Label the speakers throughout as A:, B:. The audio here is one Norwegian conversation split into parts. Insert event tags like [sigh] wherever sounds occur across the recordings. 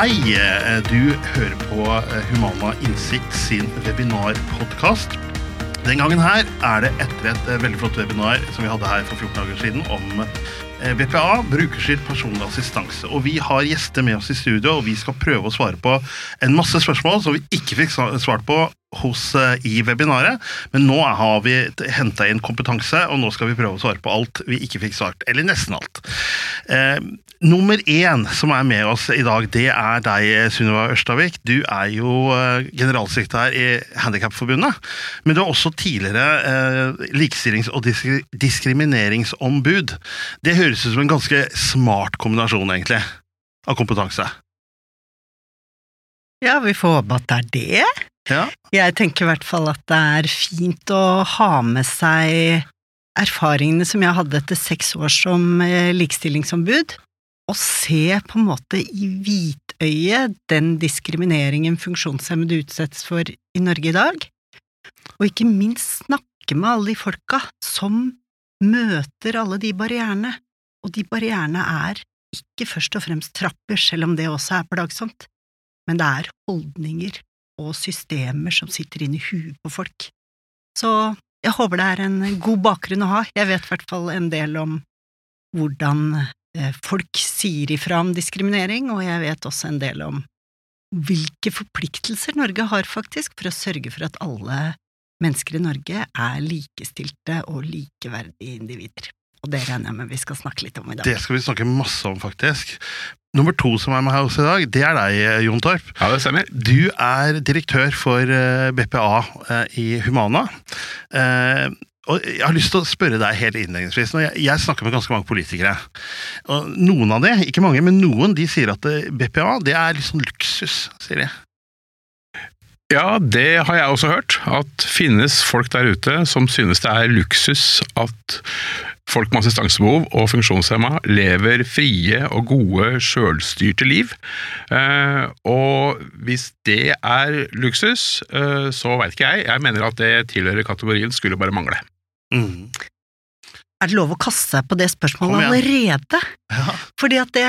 A: Hei, eh, du hører på eh, Humana Innsikt sin webinarpodkast. Den gangen her er det etter et eh, veldig flott webinar som vi hadde her for 14 dager siden om BPA, brukerstyrt personlig assistanse. Og vi har gjester med oss i studio, og vi skal prøve å svare på en masse spørsmål som vi ikke fikk svart på hos, eh, i webinaret. Men nå har vi henta inn kompetanse, og nå skal vi prøve å svare på alt vi ikke fikk svart. Eller nesten alt. Eh, nummer én som er med oss i dag, det er deg, Sunniva Ørstavik. Du er jo eh, generalsekretær i Handikapforbundet. Men du er også tidligere eh, likestillings- og disk diskrimineringsombud. Det høres ut som en ganske smart kombinasjon, egentlig, av kompetanse.
B: Ja, vi får håpe at det er det.
A: Ja.
B: Jeg tenker i hvert fall at det er fint å ha med seg erfaringene som jeg hadde etter seks år som eh, likestillingsombud, og se på en måte i hvitøyet den diskrimineringen funksjonshemmede utsettes for i Norge i dag, og ikke minst snakke med alle de folka som møter alle de barrierene, og de barrierene er ikke først og fremst trapper, selv om det også er plagsomt, men det er holdninger og systemer som sitter inn i huet på folk. Så jeg håper det er en god bakgrunn å ha. Jeg vet i hvert fall en del om hvordan eh, folk sier ifra om diskriminering, og jeg vet også en del om hvilke forpliktelser Norge har faktisk for å sørge for at alle mennesker i Norge er likestilte og likeverdige individer. Og det regner jeg med vi skal snakke litt om i dag.
A: Det skal vi snakke masse om, faktisk. Nummer to som er med her også i dag, det er deg, Jon Torp.
C: Ja, det stemmer.
A: Du er direktør for eh, BPA eh, i Humana. Eh, Og jeg har lyst til å spørre deg helt innledningsvis. Jeg, jeg snakker med ganske mange politikere. Og noen av de, ikke mange, men noen, de sier at eh, BPA det er litt sånn luksus, sier de.
C: Ja, det har jeg også hørt. At finnes folk der ute som synes det er luksus at folk med assistansebehov og funksjonshemma lever frie og gode, sjølstyrte liv. Eh, og hvis det er luksus, eh, så veit ikke jeg. Jeg mener at det tilhører kategorien skulle bare mangle.
A: Mm.
B: Er det lov å kaste seg på det spørsmålet allerede?
A: Ja.
B: Fordi at det,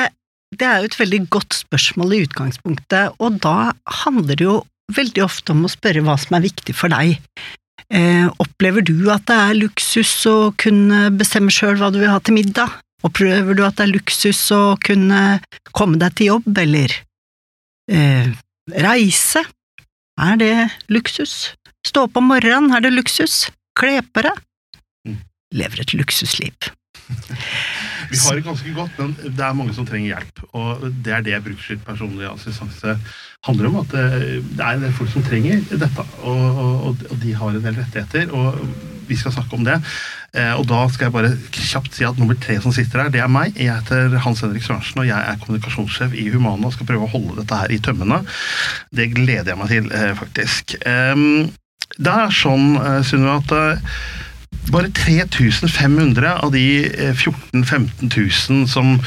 B: det er jo et veldig godt spørsmål i utgangspunktet, og da handler det jo veldig ofte om å spørre hva som er viktig for deg. Eh, opplever du at det er luksus å kunne bestemme sjøl hva du vil ha til middag? Opplever du at det er luksus å kunne komme deg til jobb, eller eh, reise? Er det luksus? Stå opp om morgenen, er det luksus? Kle på deg?
A: Mm.
B: Lever et luksusliv.
A: Vi har det ganske godt, men det er mange som trenger hjelp. Og det er det brukerstyrt personlig assistanse handler om. At det, det er en del folk som trenger dette, og, og, og de har en del rettigheter. og vi skal snakke om det. Eh, og da skal jeg bare kjapt si at nummer tre som sitter her, det er meg. Jeg heter Hans Henrik Sørensen, og jeg er kommunikasjonssjef i Humana og skal prøve å holde dette her i tømmene. Det gleder jeg meg til, eh, faktisk. Det er sånn, eh, Sunniva, at eh, bare 3500 av de eh, 14 000-15 000 som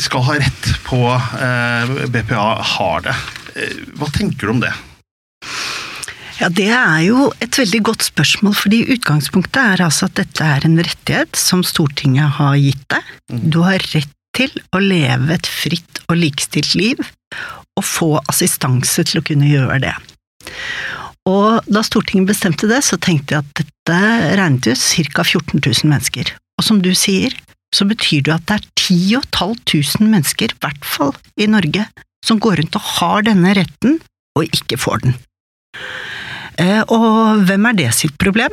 A: skal ha rett på eh, BPA, har det. Eh, Hva tenker du om det?
B: Ja, det er jo et veldig godt spørsmål, fordi utgangspunktet er altså at dette er en rettighet som Stortinget har gitt deg.
A: Mm.
B: Du har rett til å leve et fritt og likestilt liv, og få assistanse til å kunne gjøre det. Og da Stortinget bestemte det, så tenkte jeg at dette regnet ut ca. 14 000 mennesker. Og som du sier, så betyr det at det er 10 500 mennesker, i hvert fall i Norge, som går rundt og har denne retten, og ikke får den. Eh, Og hvem er det sitt problem?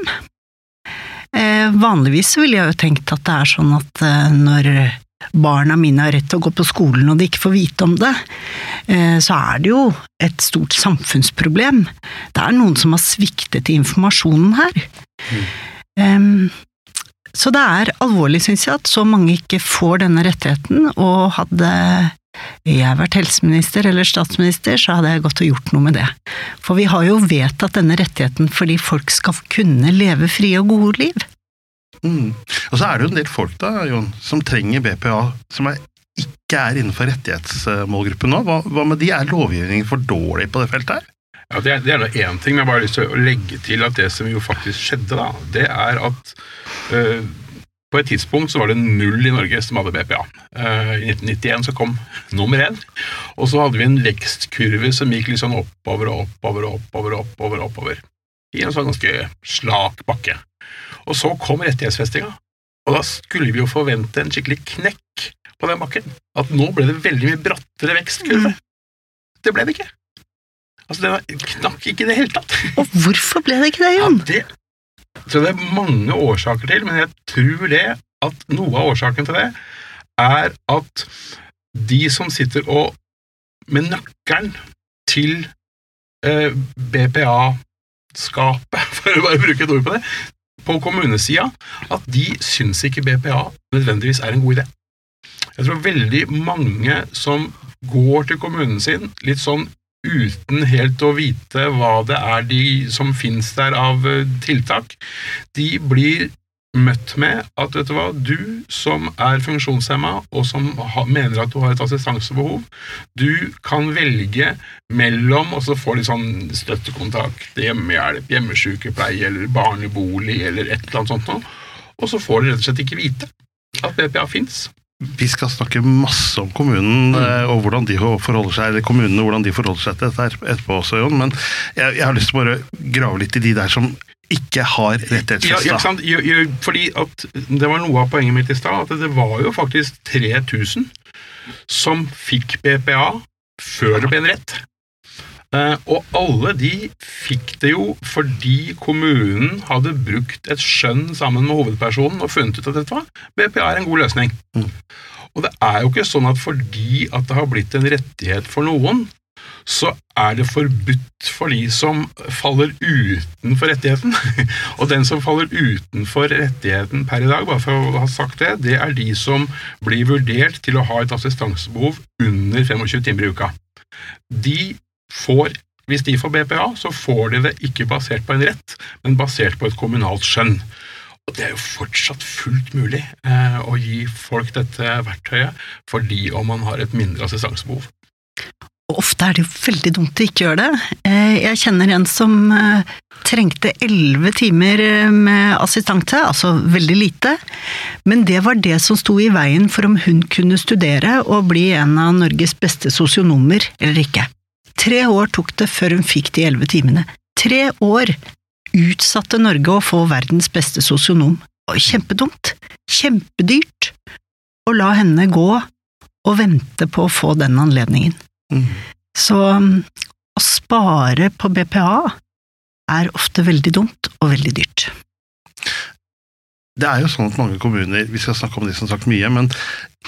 B: Eh, Vanligvis ville jeg jo tenkt at det er sånn at eh, når barna mine har rett til å gå på skolen og de ikke får vite om det, eh, så er det jo et stort samfunnsproblem. Det er noen som har sviktet i informasjonen her. Mm. Så det er alvorlig, syns jeg, at så mange ikke får denne rettigheten, og hadde jeg vært helseminister eller statsminister, så hadde jeg gått og gjort noe med det. For vi har jo vedtatt denne rettigheten fordi folk skal kunne leve frie og gode liv.
A: Mm. Og så er det jo en del folk da, Jon, som trenger BPA, som er, ikke er innenfor rettighetsmålgruppen nå. Hva, hva med de? Er lovgivningen for dårlig på det feltet her?
C: Ja, Det det er da én ting, men jeg har bare lyst til å legge til at det som jo faktisk skjedde, da, det er at øh, på et tidspunkt så var det null i Norge som hadde BPA. Eh, I 1991 så kom nummer én, og så hadde vi en vekstkurve som gikk litt sånn oppover og oppover og oppover. og oppover, oppover, I en sånn ganske slak bakke. Og så kom rettighetsfestinga, og da skulle vi jo forvente en skikkelig knekk på den bakken. At nå ble det veldig mye brattere vekstkurve. Det ble det ikke. Altså, Det knakk ikke i det hele tatt.
B: Og hvorfor ble det ikke det, Jon?
C: Ja, det så det er mange årsaker til, men jeg tror det at noe av årsaken til det er at de som sitter og med nøkkelen til eh, BPA-skapet, [laughs] for å bare bruke et ord på det, på kommunesida, at de syns ikke BPA nødvendigvis er en god idé. Jeg tror veldig mange som går til kommunen sin litt sånn uten helt å vite hva det er de som finnes der av eh, tiltak, de blir møtt med at vet du hva, du som er funksjonshemma og som mener at du har et assistansebehov, du kan velge mellom, og så får de sånn støttekontakt, hjemmehjelp, hjemmesykepleie eller barnebolig eller et eller annet sånt noe, og så får de rett og slett ikke vite at BPA fins.
A: Vi skal snakke masse om kommunen mm. Eh, og hvordan de forholder seg eller kommunene hvordan de forholder seg til dette etterpå også, Jon. Men jeg, jeg har lyst til å bare grave litt i de der som ikke har rettighetsfesta.
C: Ja, ja, fordi at Det var noe av poenget mitt i stad. At det var jo faktisk 3000 som fikk BPA før det ble en rett. Uh, og alle de fikk det jo fordi kommunen hadde brukt et skjønn sammen med hovedpersonen og funnet ut at dette var BPA er en god løsning. Mm. Og det er jo ikke sånn at fordi at det har blitt en rettighet for noen, så er det forbudt for de som faller utenfor rettigheten. [laughs] og den som faller utenfor rettigheten per i dag, bare for å ha sagt det, det er de som blir vurdert til å ha et assistansebehov under 25 timer i uka. De får hvis de får BPA, så får de det ikke basert på en rett, men basert på et kommunalt skjønn. Og Det er jo fortsatt fullt mulig eh, å gi folk dette verktøyet, fordi om man har et mindre assistansebehov.
B: Og ofte er det jo veldig dumt å ikke gjøre det. Eh, jeg kjenner en som eh, trengte elleve timer eh, med assistanse, altså veldig lite, men det var det som sto i veien for om hun kunne studere og bli en av Norges beste sosionomer eller ikke. Tre år tok det før hun fikk de elleve timene. Tre år utsatte Norge å få verdens beste sosionom. Kjempedumt. Kjempedyrt. Å la henne gå og vente på å få den anledningen. Mm. Så um, å spare på BPA er ofte veldig dumt og veldig dyrt.
A: Det er jo sånn at mange kommuner vi skal snakke om det som sagt mye, men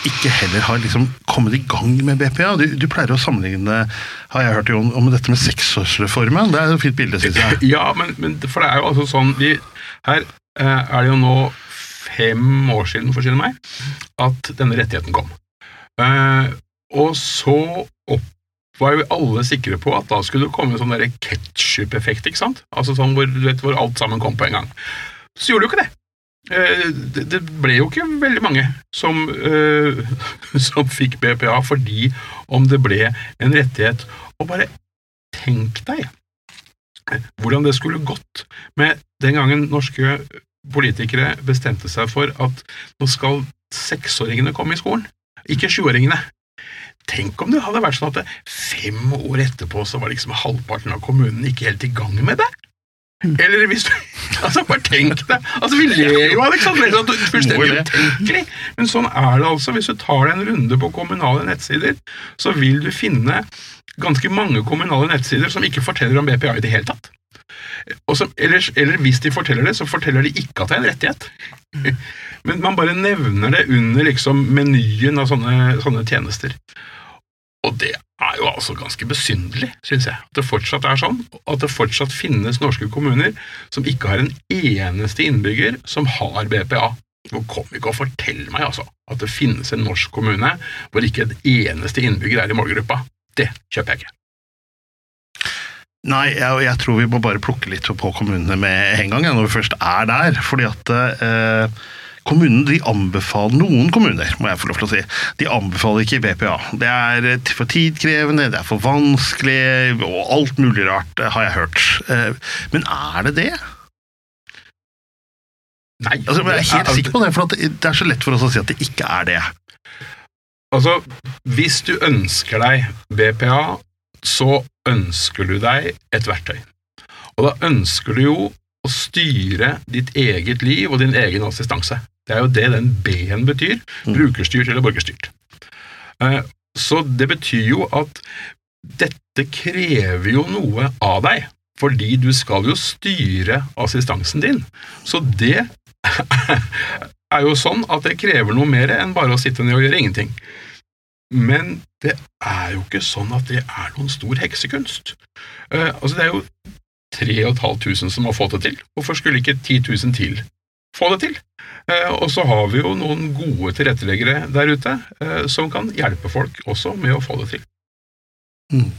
A: ikke heller har liksom kommet i gang med BPA. Du, du pleier å sammenligne har jeg hørt om, om dette med seksårsreformen. Det er et fint bilde, syns jeg.
C: Ja, men, men, for det er jo altså sånn vi, Her eh, er det jo nå fem år siden, for å si det meg, at denne rettigheten kom. Eh, og så opp var jo alle sikre på at da skulle det komme en sånn ketsjup-effekt. ikke sant? Altså sånn hvor, vet, hvor alt sammen kom på en gang. Så gjorde det jo ikke det. Eh, det ble jo ikke veldig mange som, uh, [laughs] som, fikk BPA fordi om det ble en rettighet. Og bare tenk deg hvordan det skulle gått med den gangen norske politikere bestemte seg for at nå skal seksåringene komme i skolen, ikke sjuåringene. Tenk om det hadde vært sånn at fem år etterpå så var liksom halvparten av kommunen ikke helt i gang med det. Eller hvis du [laughs] altså Bare tenk deg! Altså, Vi ler jo av sant? fullstendig utenkelig. Men sånn er det altså. Hvis du tar deg en runde på kommunale nettsider, så vil du finne ganske mange kommunale nettsider som ikke forteller om BPA i det hele tatt. Som, eller, eller, hvis de forteller det, så forteller de ikke at det er en rettighet. Men man bare nevner det under liksom menyen av sånne, sånne tjenester. Og det er jo altså ganske besynderlig, syns jeg, at det fortsatt er sånn. At det fortsatt finnes norske kommuner som ikke har en eneste innbygger som har BPA. Nå kom ikke og fortell meg altså, at det finnes en norsk kommune hvor ikke en eneste innbygger er i målgruppa. Det kjøper jeg ikke.
A: Nei, jeg, jeg, tror vi må bare plukke litt på kommunene med en gang, når vi først er der. fordi at eh, Kommunen de anbefaler, Noen kommuner må jeg få lov til å si, de anbefaler ikke BPA. Det er eh, for tidkrevende, det er for vanskelig, og alt mulig rart, har jeg hørt. Eh, men er det det?
C: Nei.
A: Altså, jeg er helt sikker på det, for det er så lett for oss å si at det ikke er det.
C: Altså, hvis du ønsker deg BPA, så ønsker du deg et verktøy. Og da ønsker du jo å styre ditt eget liv og din egen assistanse. Det er jo det den B-en betyr.
A: Mm.
C: Brukerstyrt eller borgerstyrt. Eh, Så det betyr jo at dette krever jo noe av deg, fordi du skal jo styre assistansen din. Så det [laughs] er jo sånn at det krever noe mer enn bare å sitte ned og gjøre ingenting. Men det er jo ikke sånn at det er noen stor heksekunst. Eh, altså Det er jo 3500 som har fått det til. Hvorfor skulle ikke 10 000 til få det til? Eh, og så har vi jo noen gode tilretteleggere der ute eh, som kan hjelpe folk også med å få det til.
A: Mm.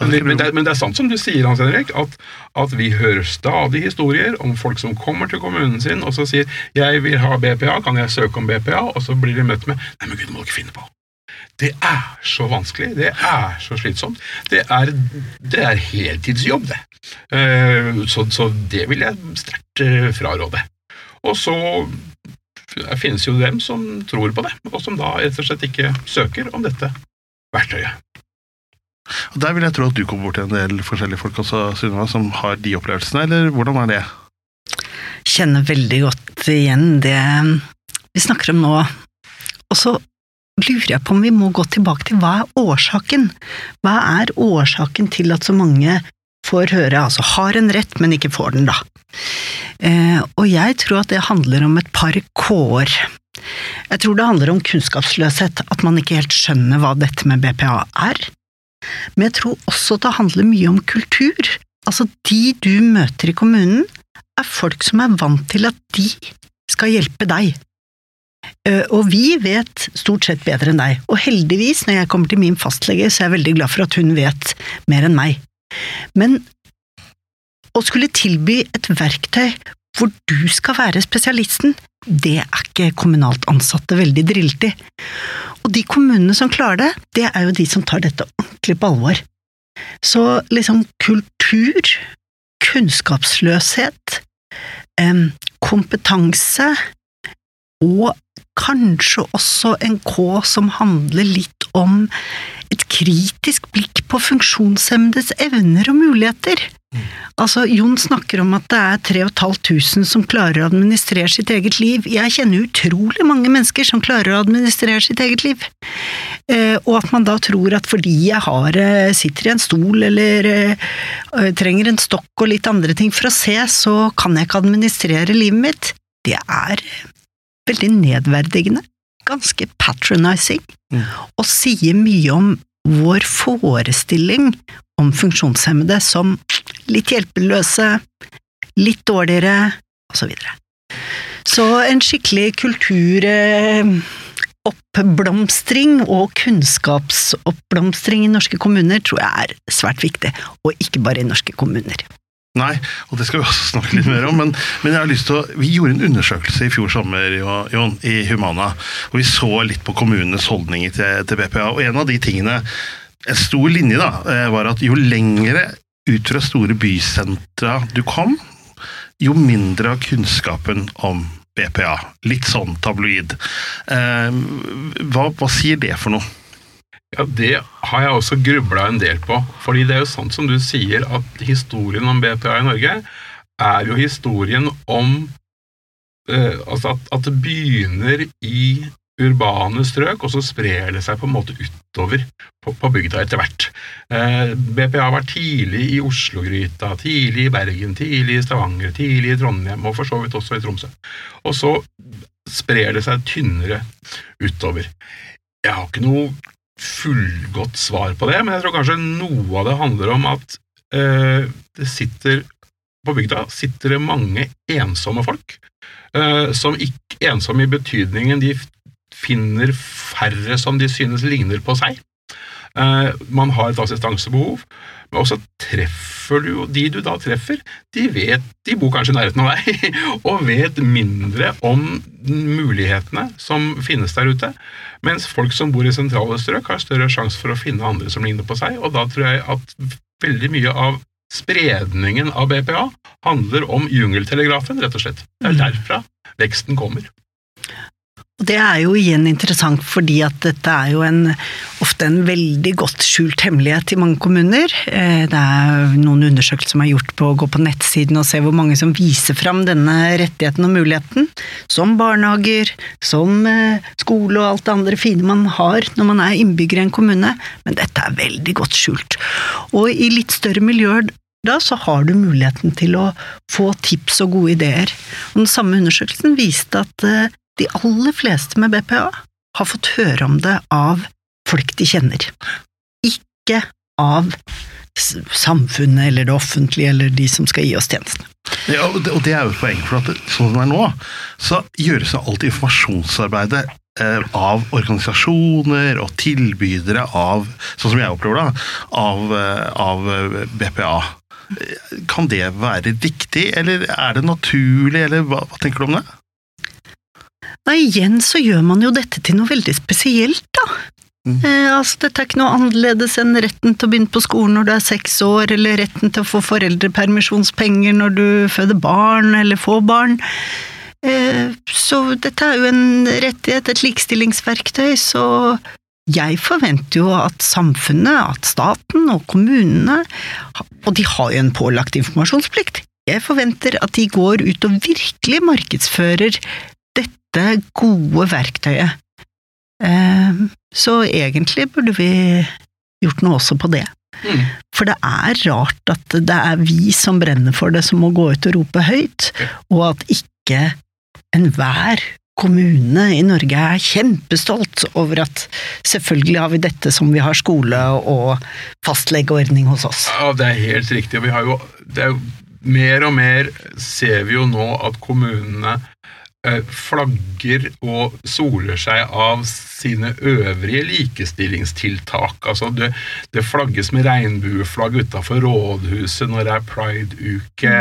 C: Men det, men, det, men det er sant som du sier, Hans Henrik, at, at vi hører stadig historier om folk som kommer til kommunen sin og så sier 'jeg vil ha BPA, kan jeg søke om BPA?' og så blir de møtt med 'nei, men gud, det må du ikke finne på'. Det er så vanskelig, det er så slitsomt. Det er, det er heltidsjobb, det. Eh, Så, så det vil jeg sterkt fraråde. Og så finnes jo dem som tror på det, og som da rett og slett ikke søker om dette verktøyet.
A: Og Der vil jeg tro at du kommer bort til en del forskjellige folk også, Sunniva, som har de opplevelsene, eller hvordan er det?
B: Kjenner veldig godt igjen det vi snakker om nå. Og så lurer jeg på om vi må gå tilbake til hva er årsaken? Hva er årsaken til at så mange får høre, altså har en rett, men ikke får den, da? Eh, og jeg tror at det handler om et par kår. Jeg tror det handler om kunnskapsløshet, at man ikke helt skjønner hva dette med BPA er. Men jeg tror også det handler mye om kultur. Altså, de du møter i kommunen, er folk som er vant til at de skal hjelpe deg. Eh, Og vi vet stort sett bedre enn deg. Og heldigvis, når jeg kommer til min fastlege, så er jeg veldig glad for at hun vet mer enn meg. Men å skulle tilby et verktøy hvor du skal være spesialisten, det er ikke kommunalt ansatte veldig drillet i. Og de kommunene som klarer det, det er jo de som tar dette ordentlig på alvor. Så liksom kultur, kunnskapsløshet, kompetanse og kanskje også en K som handler litt om kritisk blikk på funksjonshemmedes evner og muligheter. Altså, Jon snakker om at det er 3500 som klarer å administrere sitt eget liv. Jeg kjenner utrolig mange mennesker som klarer å administrere sitt eget liv. Eh, og at man da tror at fordi jeg har, eh, sitter i en stol eller eh, trenger en stokk og litt andre ting for å se, så kan jeg ikke administrere livet mitt. Det er veldig nedverdigende. Ganske patronizing.
A: Mm.
B: Og sier mye om vår forestilling om funksjonshemmede som litt hjelpeløse, litt dårligere, osv. Så, så en skikkelig kulturoppblomstring og kunnskapsoppblomstring i norske kommuner tror jeg er svært viktig, og ikke bare i norske kommuner.
A: Nei, og det skal vi også snakke litt mer om, men, men jeg har lyst til å, vi gjorde en undersøkelse i fjor sommer Jon, i Humana, og vi så litt på kommunenes holdninger til, til BPA, og en av de tingene, en stor linje da, eh, var at jo lengre ut fra store bysentra du kom, jo mindre av kunnskapen om BPA. Litt sånn tabloid. Eh, hva, hva sier det for noe?
C: Ja, Det har jeg også grubla en del på. fordi det er jo sant som du sier, at historien om BPA i Norge er jo historien om eh, altså at, at det begynner i urbane strøk, og så sprer det seg på en måte utover på, på bygda etter hvert. Eh, BPA var tidlig i Oslo-gryta, tidlig i Bergen, tidlig i Stavanger, tidlig i Trondheim, og for så vidt også i Tromsø. Og så sprer det seg tynnere utover. Jeg har ikke noe fullgodt svar på det, men jeg tror kanskje noe av det handler om at eh, det sitter på bygda sitter det mange ensomme folk. eh, som ikke ensomme i betydningen de finner færre som de synes ligner på seg. Eh, man har et assistansebehov, men også treffer du jo De du da treffer, de vet De bor kanskje i nærheten av deg, [laughs] og vet mindre om mulighetene som finnes der ute. Mens folk som bor i sentrale strøk, har større sjanse for å finne andre som ligner på seg, og da tror jeg at veldig mye av spredningen av BPA handler om jungeltelegrafen, rett og slett. Det er
B: Mm.
C: derfra veksten kommer.
B: Det er jo igjen interessant, fordi at dette er jo en, ofte en veldig godt skjult hemmelighet i mange kommuner. Eh, Det er noen undersøkelser som er gjort på å gå på nettsiden og se hvor mange som viser fram denne rettigheten og muligheten. Som barnehager, som eh, skole og alt det andre fine man har når man er innbygger i en kommune. Men dette er veldig godt skjult. Og i litt større miljøer da så har du muligheten til å få tips og gode ideer. Og den samme undersøkelsen viste at eh, de aller fleste med BPA har fått høre om det av folk de kjenner. Ikke av samfunnet eller det offentlige eller de som skal gi oss tjenestene.
A: Ja, og det, og det er jo poeng, for at sånn som det er nå, så gjøres alt informasjonsarbeidet eh, av organisasjoner og tilbydere av, sånn som jeg opplever det, av, eh, av eh, BPA. Kan det være riktig, eller er det naturlig, eller hva, hva tenker du om det?
B: Nei, igjen så gjør man jo dette til noe veldig spesielt, da.
A: Mm.
B: Eh, altså, dette er ikke noe annerledes enn retten til å begynne på skolen når du er seks år, eller retten til å få foreldrepermisjonspenger når du føder barn eller får barn. Eh, så dette er jo en rettighet, et likestillingsverktøy, så jeg forventer jo at samfunnet, at staten og kommunene, og de har jo en pålagt informasjonsplikt, jeg forventer at de går ut og virkelig markedsfører dette gode verktøyet. Eh, Så egentlig burde vi gjort noe også på det.
C: Mm.
B: For det er rart at det er vi som brenner for det, som må gå ut og rope høyt, og at ikke enhver kommune i Norge er kjempestolt over at selvfølgelig har vi dette som vi har skole og fastlegeordning hos oss.
C: Ja, det er helt riktig. og Vi har jo, det er jo mer og mer ser vi jo nå at kommunene flagger og soler seg av sine øvrige likestillingstiltak. Altså det, det flagges med regnbueflagg utafor rådhuset når det er prideuke.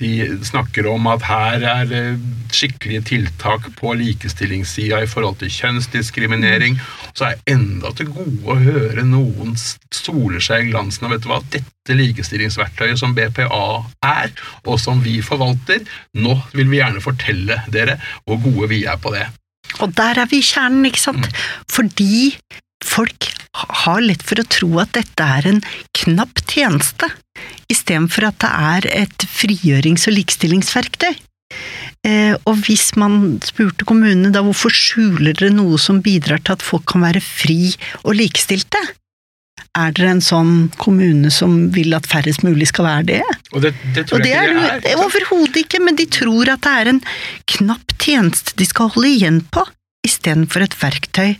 C: De snakker om at her er det skikkelige tiltak på likestillingssida i forhold til kjønnsdiskriminering. Så er enda til gode å høre noen soler seg i glansen av vet du hva, dette likestillingsverktøyet som BPA er, og som vi forvalter. Nå vil vi gjerne fortelle dere hvor gode vi er på det.
B: Og der er vi i kjernen, ikke sant? Fordi folk har lett for å tro at dette er en knapp tjeneste, istedenfor at det er et frigjørings- og likestillingsverktøy. Eh, og hvis man spurte kommunene da hvorfor skjuler dere noe som bidrar til at folk kan være fri og likestilte? Er dere en sånn kommune som vil at færrest mulig skal være det?
C: Og det, det tror
B: Og det
C: jeg ikke
B: det
C: er.
B: overhodet ikke, men de tror at det er en knapp tjeneste de skal holde igjen på, istedenfor et verktøy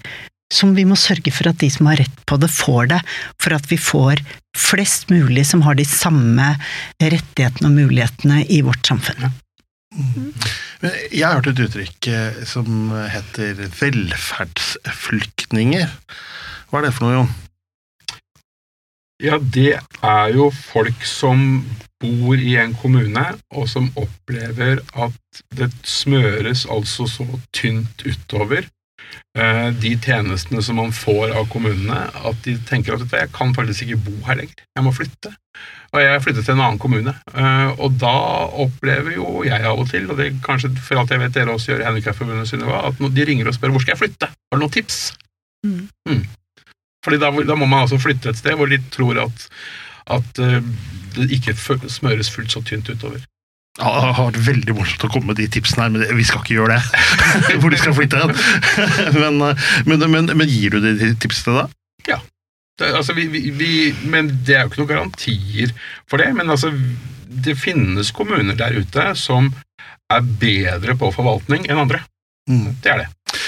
B: som vi må sørge for at de som har rett på det, får det, for at vi får flest mulig som har de samme rettighetene og mulighetene i vårt samfunn.
A: Men Jeg har hørt et uttrykk eh, som heter velferdsflyktninger. Hva er det for noe, Jon?
C: Ja, det er jo folk som bor i en kommune, og som opplever at det smøres altså så tynt utover eh, de tjenestene som man får av kommunene, at de tenker at jeg kan faktisk ikke bo her lenger, jeg må flytte. Og jeg flyttet til en annen kommune, eh, og da opplever jo jeg av og til, og det kanskje for alt jeg vet dere også gjør i Handikapforbundet, Sunniva, at de ringer og spør hvor skal jeg flytte, har du noen tips?
B: Mm.
C: Mm. Fordi da, da må man altså flytte et sted hvor de tror at, at eh, det ikke smøres fullt så tynt utover.
A: Ja, Det har vært veldig morsomt å komme med de tipsene her, men vi skal ikke gjøre det. [laughs] Hvor de skal flytte hen. [laughs] Men, eh, men, men, men gir du de tipsene da?
C: Det, altså, vi, vi, vi, men det er jo ikke noen garantier for det. Men altså, det finnes kommuner der ute som er bedre på forvaltning enn andre.
A: Mm.
C: Det er det.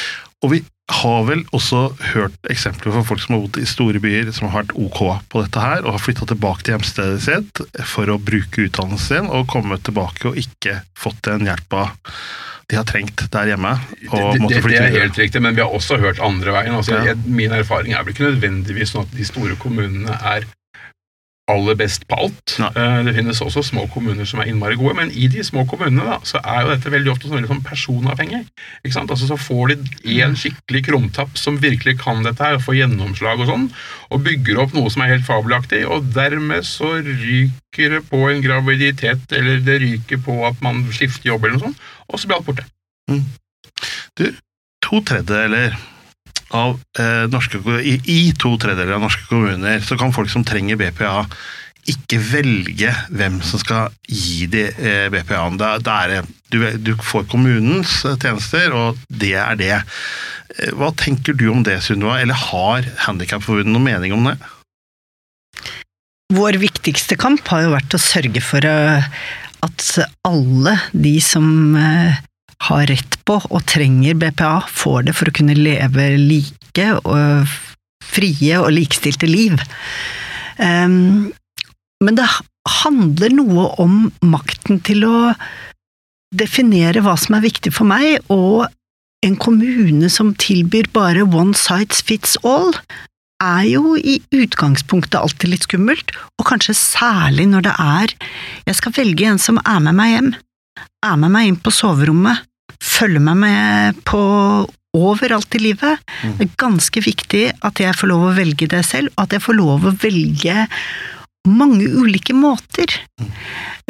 A: Og vi har vel også hørt eksempler fra folk som har bodd i store byer, som har vært ok på dette her, og har flytta tilbake til hjemstedet sitt for å bruke utdannelsen sin, og kommet tilbake og ikke fått den hjelpa de har trengt der hjemme. Og
C: det,
A: måtte
C: det, det er helt riktig, men vi har også hørt andre veien. Altså,
A: Ja.
C: min erfaring er vel ikke nødvendigvis sånn at de store kommunene er aller best på alt.
A: Nei.
C: Eh, Det finnes også små kommuner som er innmari gode, men i de små kommunene da, så er jo dette veldig ofte sånn liksom personavhengig. Ikke sant? Altså Så får de én skikkelig krumtapp som virkelig kan dette her, og får gjennomslag og sånn, og bygger opp noe som er helt fabelaktig, og dermed så ryker det på en graviditet, eller det ryker på at man skifter jobb eller noe sånt, og så blir alt borte.
A: Du, To tredjedeler av eh, norske, i, I to tredjedeler av norske kommuner så kan folk som trenger BPA ikke velge hvem som skal gi de eh, BPA-en. Du, du får kommunens eh, tjenester, og det er det. Eh, Hva tenker du om det, Sunniva, eller har Handikapforbundet noen mening om det?
B: Vår viktigste kamp har jo vært å sørge for eh, at alle de som har rett på og trenger BPA, får det for å kunne leve like og frie og likestilte liv. Ehm, Men det handler noe om makten til å definere hva som er viktig for meg, og en kommune som tilbyr bare one size fits all, er jo i utgangspunktet alltid litt skummelt, og kanskje særlig når det er jeg skal velge en som er med meg hjem, er med meg inn på soverommet, følger meg med på overalt i livet. Det er ganske viktig at jeg får lov å velge det selv, og at jeg får lov å velge mange ulike måter.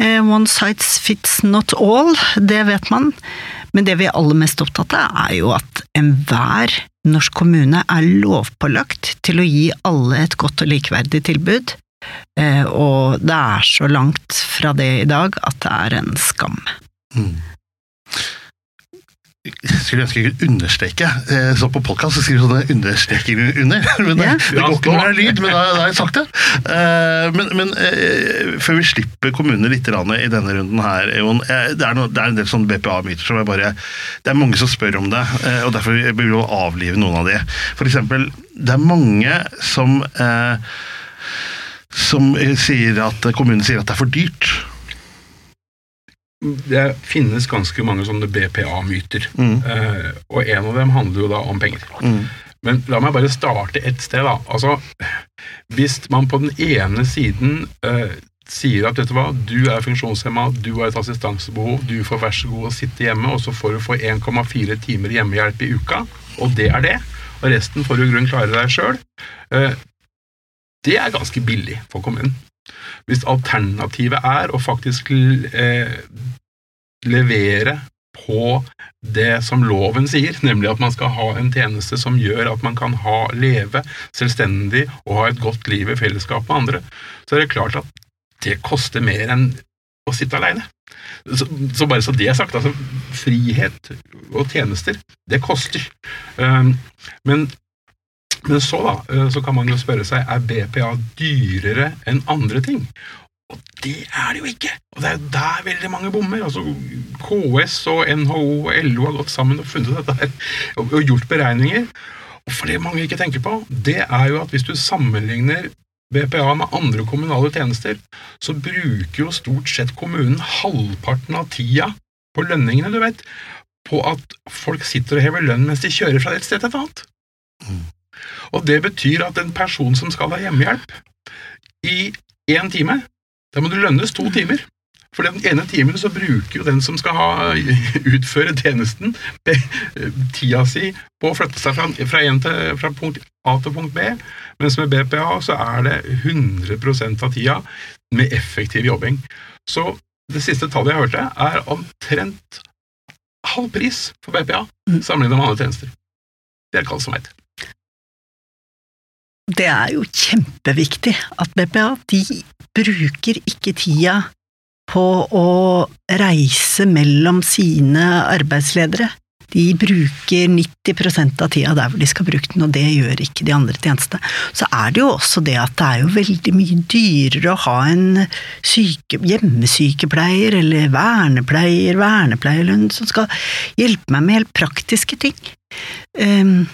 B: Eh, One size fits not all, det vet man. Men det vi er aller mest opptatt av, er jo at enhver norsk kommune er lovpålagt til å gi alle et godt og likeverdig tilbud. Eh, Og det er så langt fra det i dag at det er en skam.
A: Jeg skulle ønske jeg kunne understreke. Eh, Så på podkast skriver du sånne understrekinger under. [laughs] Men det,
B: Ja.
A: det går ikke når det er lyd, men da, da har jeg sagt det. Eh, Men, men eh, før vi slipper kommunene litt i denne runden her, eh, det er, noe, det er en del sånne BPA-myter som jeg bare Det er mange som spør om det, og derfor vil vi avlive noen av de. For eksempel, det er mange som som sier at kommunen sier at det er for dyrt.
C: Det finnes ganske mange sånne BPA-myter,
A: Mm.
C: eh, og en av dem handler jo da om penger.
A: Mm.
C: Men la meg bare starte et sted, da. Altså, hvis man på den ene siden eh, sier at vet du hva, du er funksjonshemma, du har et assistansebehov, du får vær så god å sitte hjemme, og så får du få 1,4 timer hjemmehjelp i uka, og det er det, og resten får du i grunnen klare deg sjøl, eh, det er ganske billig for kommunen. Hvis alternativet er å faktisk eh, levere på det som loven sier, nemlig at man skal ha en tjeneste som gjør at man kan ha, leve selvstendig og ha et godt liv i fellesskap med andre, så er det klart at det koster mer enn å sitte alene. Så, så bare så det er sagt, altså frihet og tjenester, det koster. Um, men, men så da, uh, så kan man jo spørre seg, er BPA dyrere enn andre ting? Og det er det jo ikke! Og det er jo der veldig mange bommer. Altså, KS og NHO og LO har gått sammen og funnet dette her, og, gjort beregninger. Og for det mange ikke tenker på, det er jo at hvis du sammenligner BPA med andre kommunale tjenester, så bruker jo stort sett kommunen halvparten av tida på lønningene, du vet, på at folk sitter og hever lønn mens de kjører fra et sted til et annet. Og det betyr at en person som skal ha hjemmehjelp i én time, da må du lønnes to timer. For den ene timen så bruker jo den som skal ha, [laughs] utføre tjenesten, [laughs] tida si på å flytte seg fra, fra, til, fra punkt A til punkt B, mens med BPA så er det 100% av tida med effektiv jobbing. Så det siste tallet jeg hørte, er omtrent halv pris for BPA sammenlignet med andre tjenester. Det er det kaldt som veit.
B: Det er jo kjempeviktig at BPA de bruker ikke tida på å reise mellom sine arbeidsledere. De bruker 90% av tida der hvor de skal bruke den, og det gjør ikke de andre tjenestene. Så er det jo også det at det er jo veldig mye dyrere å ha en syke, hjemmesykepleier eller vernepleier, vernepleierlønn, som skal hjelpe meg med helt praktiske ting. Um,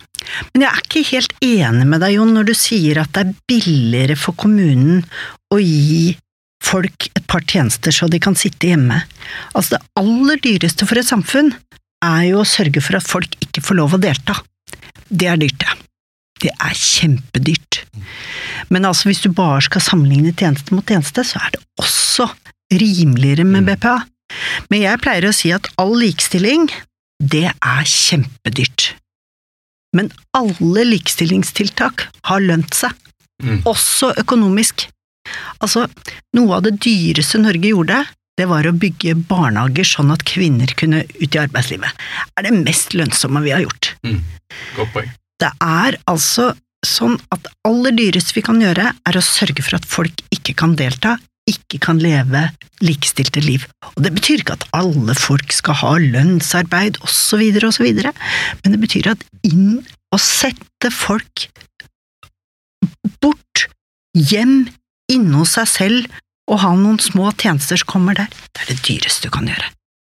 B: men jeg er ikke helt enig med deg, Jon, når du sier at det er billigere for kommunen å gi folk et par tjenester så de kan sitte hjemme. Altså, det aller dyreste for et samfunn er jo å sørge for at folk ikke får lov å delta. Det er dyrt, det. Det er kjempedyrt. Men altså, hvis du bare skal sammenligne tjeneste mot tjeneste, så er det også rimeligere med
C: Mm.
B: BPA. Men jeg pleier å si at all likestilling, det er kjempedyrt. Men alle likestillingstiltak har lønt seg,
C: Mm.
B: også økonomisk. Altså, noe av det dyreste Norge gjorde, det var å bygge barnehager sånn at kvinner kunne ut i arbeidslivet. Det er det mest lønnsomme vi har gjort.
C: Godt poeng.
B: Det er altså sånn at aller dyreste vi kan gjøre, er å sørge for at folk ikke kan delta, ikke kan leve likestilte liv. Og det betyr ikke at alle folk skal ha lønnsarbeid osv., osv., men det betyr at inn å sette folk bort, hjem, inne hos seg selv, og ha noen små tjenester som kommer der, det er det dyreste du kan gjøre.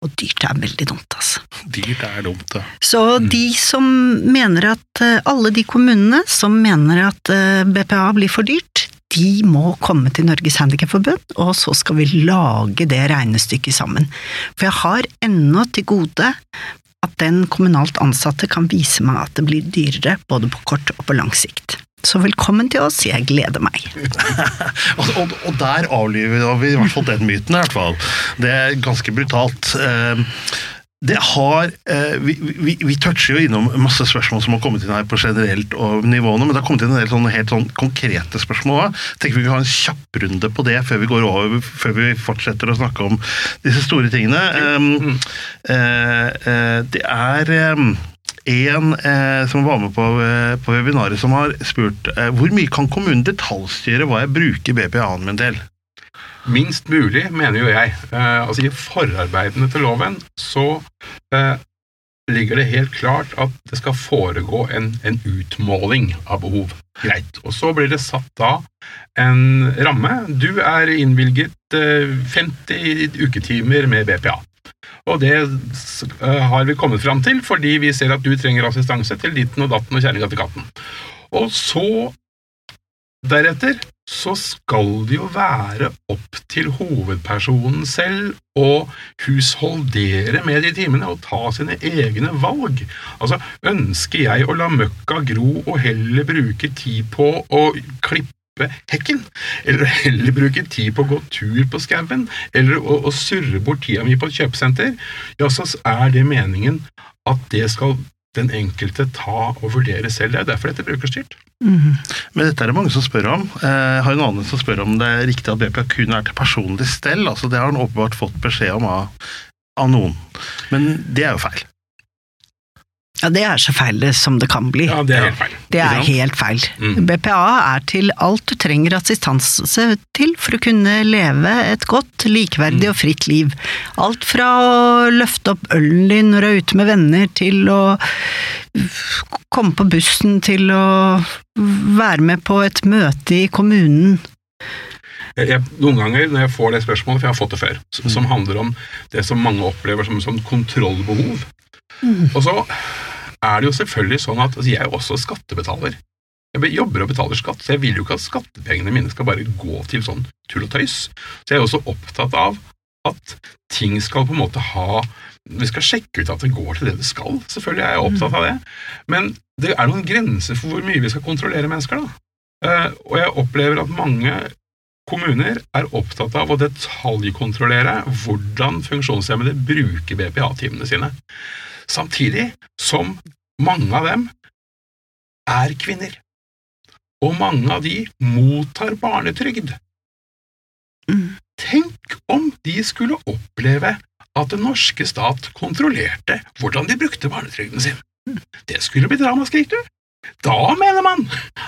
B: Og dyrt er veldig dumt, altså.
A: Dyrt er dumt, ja.
B: Så de som mener at eh, Alle de kommunene som mener at eh, BPA blir for dyrt, de må komme til Norges Handikapforbund, og så skal vi lage det regnestykket sammen. For jeg har ennå til gode at den kommunalt ansatte kan vise meg at det blir dyrere både på kort og på lang sikt. Så velkommen til oss, jeg gleder meg. [laughs]
A: Og, og, og der avliver vi i hvert fall den myten, i hvert fall. Det er ganske brutalt. Det har eh, vi, vi, vi toucher jo innom masse spørsmål som har kommet inn her på generelt og nivåene, men det har kommet inn en del sånne helt sånn konkrete spørsmål òg. Tenker vi kan ha en kjapprunde på det før vi går over, før vi fortsetter å snakke om disse store tingene. Um, eh, eh, det er um, en eh, som var med på, eh, på webinaret som har spurt eh, hvor mye kan kommunen detaljstyre hva jeg bruker BPA-en min til?
C: Minst mulig, mener jo jeg. Eh, altså I forarbeidene til loven så eh, ligger det helt klart at det skal foregå en, en utmåling av behov. Greit. Og så blir det satt da en ramme. Du er innvilget eh, 50 uketimer med BPA. Og det eh, har vi kommet fram til fordi vi ser at du trenger assistanse til ditten og datten og kjerringa til katten. Og så Deretter så skal det jo være opp til hovedpersonen selv å husholdere med de timene og ta sine egne valg. Altså, ønsker jeg å la møkka gro og heller bruke tid på å klippe hekken, eller heller bruke tid på å gå tur på skauen, eller å, å surre bort tida mi på et kjøpesenter, ja, så er det meningen at det skal den enkelte ta og vurdere selv. Det er derfor dette er brukerstyrt.
B: Mm.
A: Men dette er det mange som spør om. Jeg har en annen som spør om det er riktig at BPA kun er til personlig stell. altså Det har han åpenbart fått beskjed om av, av noen. Men det er jo feil.
B: Ja, det er så feil det som det kan bli.
C: Ja, det er helt feil.
B: Det er helt feil.
C: Mm.
B: BPA er til alt du trenger assistanse til for å kunne leve et godt, likeverdig og fritt liv. Alt fra å løfte opp ølen din når du er ute med venner, til å komme på bussen, til å være med på et møte i kommunen.
C: Jeg, noen ganger når jeg får det spørsmålet, for jeg har fått det før, som, som handler om det som mange opplever som, som kontrollbehov. Og så er det jo selvfølgelig sånn at altså, jeg er jo også skattebetaler. Jeg jobber og betaler skatt, så jeg vil jo ikke at skattepengene mine skal bare gå til sånn tull og tøys. Så jeg er også opptatt av at ting skal på en måte ha Vi skal sjekke ut at det går til det det skal. Selvfølgelig er jeg opptatt av det. Men det er noen grenser for hvor mye vi skal kontrollere mennesker, da. Eh, og jeg opplever at mange kommuner er opptatt av å detaljkontrollere hvordan funksjonshemmede bruker BPA-timene sine. Samtidig som mange av dem er kvinner. Og mange av de mottar barnetrygd.
B: Mm.
C: Tenk om de skulle oppleve at den norske stat kontrollerte hvordan de brukte barnetrygden sin. Det skulle bli dramaskrik, du. Da mener man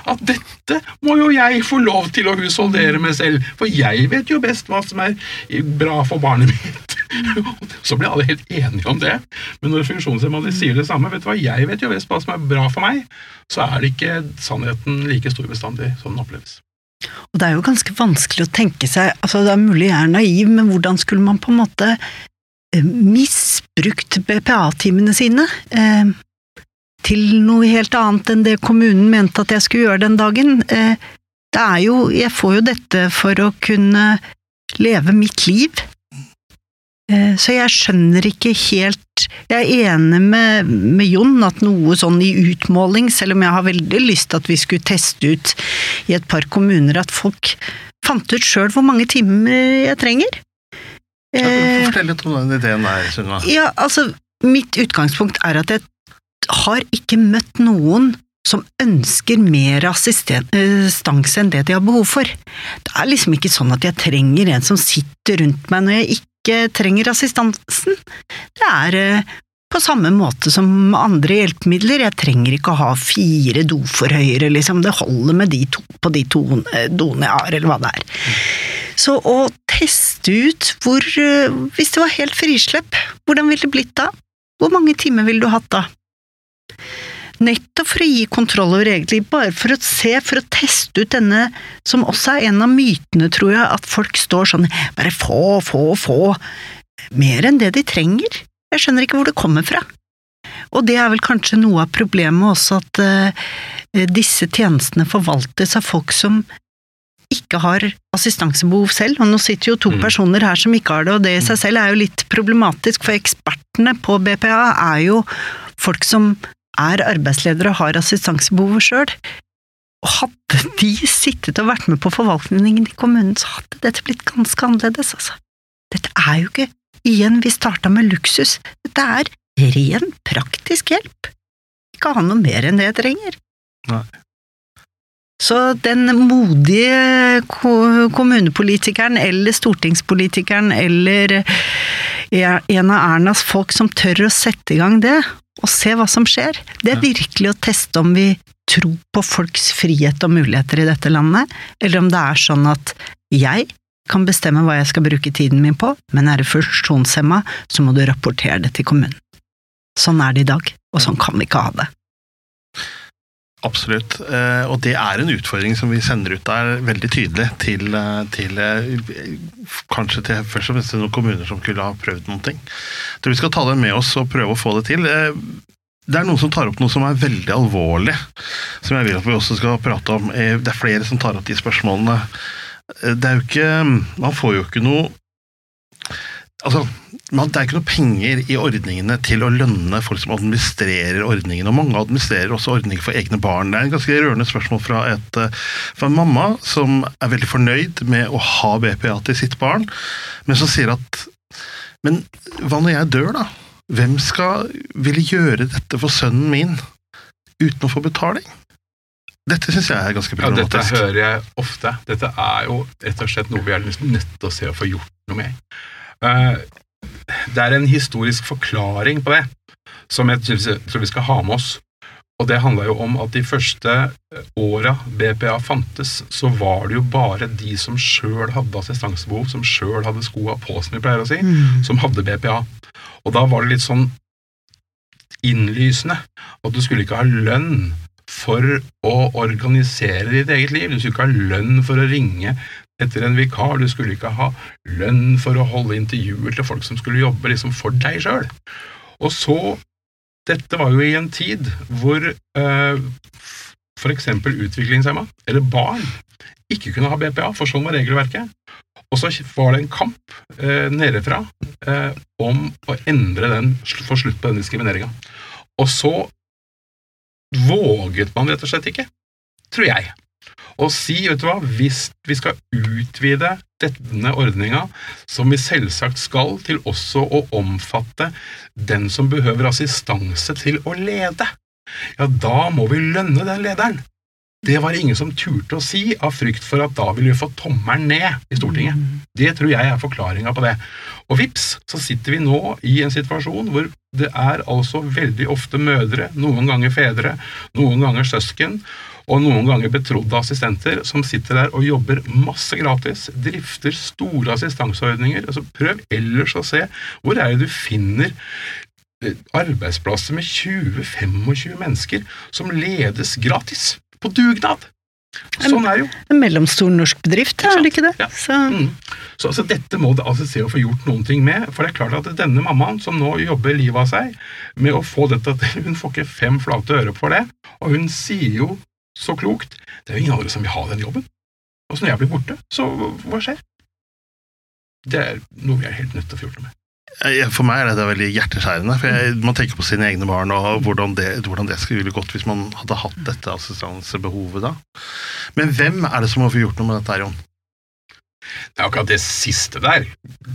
C: at dette må jo jeg få lov til å husholdere med selv, for jeg vet jo best hva som er bra for barnet mitt. Så blir alle helt enige om det, men når funksjonshemmede sier det samme, vet du hva, jeg vet jo best hva som er bra for meg, så er det ikke sannheten like stor bestandig som den oppleves.
B: Og det er jo ganske vanskelig å tenke seg altså Det er mulig jeg er naiv, men hvordan skulle man på en måte eh, misbrukt BPA-timene sine eh, til noe helt annet enn det kommunen mente at jeg skulle gjøre den dagen? Eh, det er jo Jeg får jo dette for å kunne leve mitt liv. Eh, Så jeg skjønner ikke helt Jeg er enig med, med Jon at noe sånn i utmåling, selv om jeg har veldig lyst til at vi skulle teste ut i et par kommuner at folk fant ut sjøl hvor mange timer jeg trenger. Ja,
A: Fortell litt om den ideen der, Sunna.
B: Ja, altså, mitt utgangspunkt er at jeg har ikke møtt noen som ønsker mer assistanse enn det de har behov for. Det er liksom ikke sånn at jeg trenger en som sitter rundt meg når jeg ikke trenger assistansen. Det er eh, på samme måte som andre hjelpemidler. Jeg trenger ikke å ha fire doforhøyere, liksom. Det holder med de to på de to eh, doene jeg har, eller hva det er. Så å teste ut hvor eh, Hvis det var helt frislepp, hvordan ville det blitt da? Hvor mange timer ville du hatt da? Nettopp for å gi kontroll over eget liv, bare for å se, for å teste ut denne, som også er en av mytene, tror jeg, at folk står sånn bare få, få, få, mer enn det de trenger. Jeg skjønner ikke hvor det kommer fra. Og det er vel kanskje noe av problemet også, at uh, disse tjenestene forvaltes av folk som ikke har assistansebehov selv, og nå sitter jo to
C: Mm.
B: personer her som ikke har det, og det i seg selv er jo litt problematisk, for ekspertene på BPA er jo folk som er arbeidsledere og har assistansebehov sjøl. Og hadde de sittet og vært med på forvaltningen i kommunen, så hadde dette blitt ganske annerledes, altså. Dette er jo ikke Igjen, vi starta med luksus. Dette er ren praktisk hjelp. Ikke ha noe mer enn det jeg trenger.
A: Nei.
B: Så den modige kommunepolitikeren eller stortingspolitikeren eller en av Ernas folk som tør å sette i gang det, og se hva som skjer, det er virkelig å teste om vi tror på folks frihet og muligheter i dette landet, eller om det er sånn at jeg kan bestemme hva jeg skal bruke tiden min på, men er du funksjonshemma, så må du rapportere det til kommunen. Sånn er det i dag, og sånn kan vi ikke ha det.
A: Absolutt. Eh, og det er en utfordring som vi sender ut der veldig tydelig til, eh, til eh, kanskje til først og fremst noen kommuner som kunne ha prøvd noen ting. Tror vi skal ta det med oss og prøve å få det til. Det er noen som tar opp noe som er veldig alvorlig, som jeg vil at vi også skal prate om. Det er flere som tar opp de spørsmålene. Det er jo ikke Man får jo ikke noe Altså, man, det er ikke noe penger i ordningene til å lønne folk som administrerer ordningen, og mange administrerer også ordninger for egne barn. Det er en ganske rørende spørsmål fra, et, eh, fra en mamma som er veldig fornøyd med å ha BPA til sitt barn, men som sier at Men hva når jeg dør, da? Hvem skal ville gjøre dette for sønnen min uten å få betaling? Dette syns jeg er ganske problematisk.
C: Ja, dette hører jeg ofte. Dette er jo rett og slett noe vi er liksom nødt til å se og få gjort noe med. Eh, Det er en historisk forklaring på det, som jeg tror vi skal ha med oss. Og det handla jo om at de første eh, åra BPA fantes, så var det jo bare de som sjøl hadde assistansebehov, som sjøl hadde skoa på, som vi pleier å si,
B: Mm.
C: som hadde BPA. Og da var det litt sånn innlysende at du skulle ikke ha lønn for å organisere ditt eget liv. Du skulle ikke ha lønn for å ringe etter en vikar. Du skulle ikke ha lønn for å holde intervjuer til folk som skulle jobbe liksom for deg sjøl. Og så Dette var jo i en tid hvor eh, eksempel utviklingshemma, eller barn, ikke kunne ha BPA, for sånn var regelverket. Og så var det en kamp eh, nedefra eh, om å endre den, få slutt på den diskrimineringa. Og så våget man rett og slett ikke, tror jeg, å si, vet du hva, hvis vi skal utvide denne ordninga, som vi selvsagt skal, til også å omfatte den som behøver assistanse til å lede, ja, da må vi lønne den lederen. Det var det ingen som turte å si, av frykt for at da ville vi få tommelen ned i Stortinget. Det tror jeg er forklaringa på det. Og vips, så sitter vi nå i en situasjon hvor det er altså veldig ofte mødre, noen ganger fedre, noen ganger søsken, og noen ganger betrodde assistenter som sitter der og jobber masse gratis, drifter store assistanseordninger. Altså, prøv ellers å se hvor er det du finner eh, arbeidsplasser med 20-25 mennesker som ledes gratis, på dugnad. Sånn er det jo.
B: En mellomstor norsk bedrift, er det ikke det?
C: Ja.
B: Så,
C: Mm. Så altså, dette må det altså se å få gjort noen ting med. For det er klart at denne mammaen som nå jobber livet av seg med å få dette til, hun får ikke fem flate øre for det. Og hun sier jo så klokt det er jo ingen andre som vil ha den jobben. Og så når jeg blir borte, så hva skjer? Det er noe vi er helt nødt til å noe med.
A: For meg er dette veldig hjerteskjærende. for jeg, Man tenker på sine egne barn og hvordan det, hvordan det skulle gått hvis man hadde hatt dette assistansebehovet da. Men hvem er det som må få gjort noe med dette, her, Jon?
C: Det er akkurat det siste der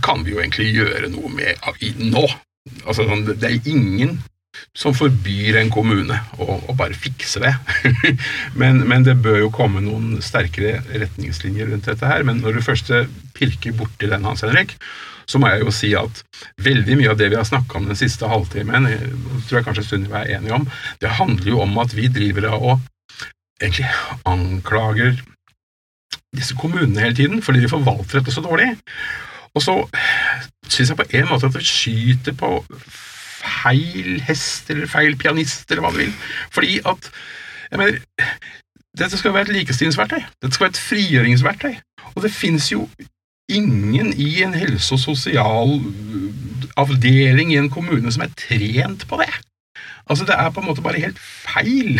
C: kan vi jo egentlig gjøre noe med nå. Altså, sånn, det er ingen som forbyr en kommune å, å bare fikse det. [laughs] men, men det bør jo komme noen sterkere retningslinjer rundt dette her. Men når du først pirker borti den, Hans Henrik, så må jeg jo si at veldig mye av det vi har snakka om den siste halvtimen, eh, tror jeg kanskje Sunniva er enig om, det handler jo om at vi driver av og egentlig anklager disse kommunene hele tiden, fordi de forvalter dette så dårlig. Og så syns jeg på en måte at det skyter på feil hest eller feil pianist, eller hva du vil. Fordi at jeg mener, Dette skal være et likestillingsverktøy. Dette skal være et frigjøringsverktøy. Og det fins jo ingen i en helse- og sosial øh, avdeling i en kommune som er trent på det. Altså, Det er på en måte bare helt feil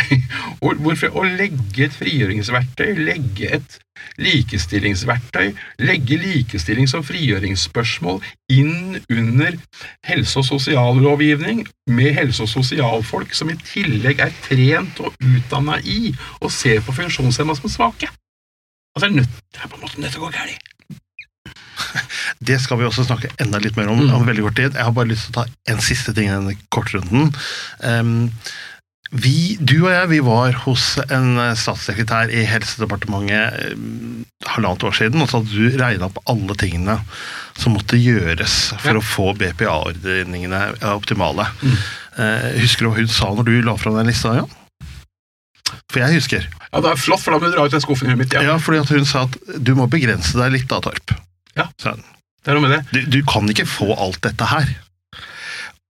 C: å, legge et frigjøringsverktøy, legge et likestillingsverktøy, legge likestilling som frigjøringsspørsmål inn under helse- og sosiallovgivning med helse- og sosialfolk som i tillegg er trent og utdanna i å se på funksjonshemma som svake. Altså, det er det er på en måte nødt til å gå galt. [laughs]
A: Det skal vi også snakke enda litt mer om
C: Mm.
A: om veldig kort tid. Jeg har bare lyst til å ta en siste ting i denne kortrunden. Um, vi, du og jeg vi var hos en eh, statssekretær i Helsedepartementet um, halvannet år siden, og så hadde du regna opp alle tingene som måtte gjøres for
C: Ja.
A: å få BPA-ordningene optimale.
C: Mm.
A: Eh, husker du hva hun sa når du la fram den lista? Ja? For jeg husker.
C: Ja, det er flott, for da må du dra ut den skuffen i huet mitt. Ja.
A: Ja, fordi at hun sa at du må begrense deg litt da, Torp.
C: Ja. Det er noe med det.
A: Du, du kan ikke få alt dette her.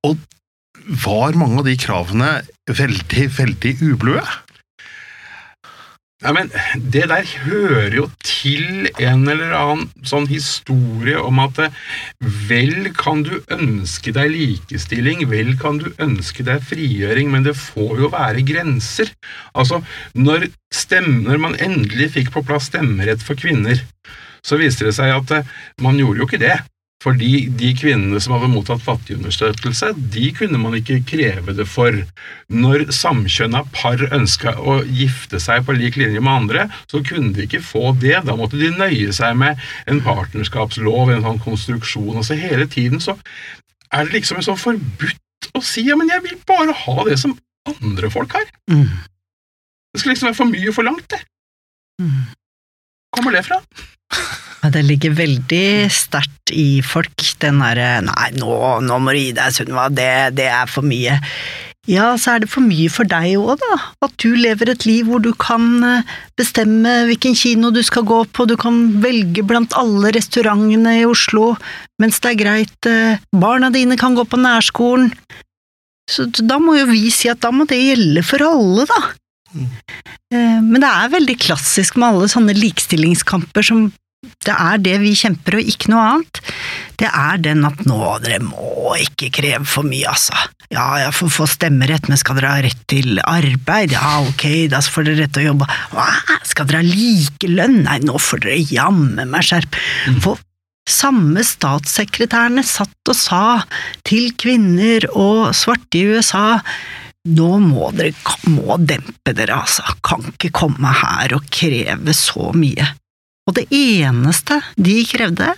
A: Og var mange av de kravene veldig, veldig ubløde?
C: Ja, men Det der hører jo til en eller annen sånn historie om at eh, vel kan du ønske deg likestilling, vel kan du ønske deg frigjøring, men det får jo være grenser. Altså, når, stemmer, når man endelig fikk på plass stemmerett for kvinner, så viste det seg at eh, man gjorde jo ikke det. Fordi de kvinnene som hadde mottatt fattigunderstøttelse, de kunne man ikke kreve det for. Når samkjønna par ønska å gifte seg på lik linje med andre, så kunne de ikke få det. Da måtte de nøye seg med en partnerskapslov, en sånn konstruksjon. Altså Hele tiden så er det liksom en sånn forbudt å si ja, men jeg vil bare ha det som andre folk har.
B: Mm.
C: Det skal liksom være for mye for langt, det.
B: Mm.
C: Kommer det fra?
B: Det ligger veldig sterkt i folk, den derre Nei, nå, nå må du gi deg, Sunniva, det, det er for mye. Ja, så er det for mye for deg òg, da. At du lever et liv hvor du kan eh, bestemme hvilken kino du skal gå på, du kan velge blant alle restaurantene i Oslo, mens det er greit, eh, barna dine kan gå på nærskolen. Så da må jo vi si at da må det gjelde for alle, da. Mm. Men det er veldig klassisk med alle sånne likestillingskamper som det er det vi kjemper, og ikke noe annet. Det er den at nå, dere må ikke kreve for mye, altså. Ja, for å få stemmerett, men skal dere ha rett til arbeid? Ja, ok, da får dere rett til å jobbe. Hva? Skal dere ha likelønn? Nei, nå får dere jammen meg skjerp. For samme statssekretærene satt og sa til kvinner og svarte i USA nå må dere må dempe dere, altså. Kan ikke komme her og kreve så mye. Og det eneste de krevde,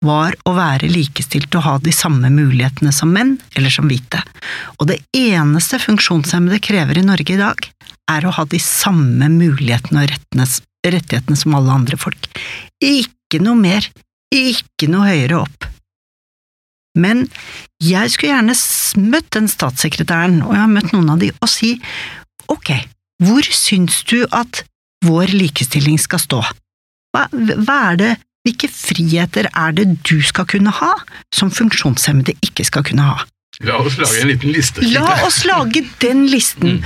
B: var å være likestilt og ha de samme mulighetene som menn, eller som hvite. Og det eneste funksjonshemmede krever i Norge i dag, er å ha de samme mulighetene og rettighetene som alle andre folk. Ikke noe mer, ikke noe høyere opp. Men jeg skulle gjerne møtt den statssekretæren, og jeg har møtt noen av de, og si ok, hvor syns du at vår likestilling skal stå? Hva, hva er det, hvilke friheter er det du skal kunne ha, som funksjonshemmede ikke skal kunne ha?
C: La oss lage en liten liste.
B: La oss lage den listen,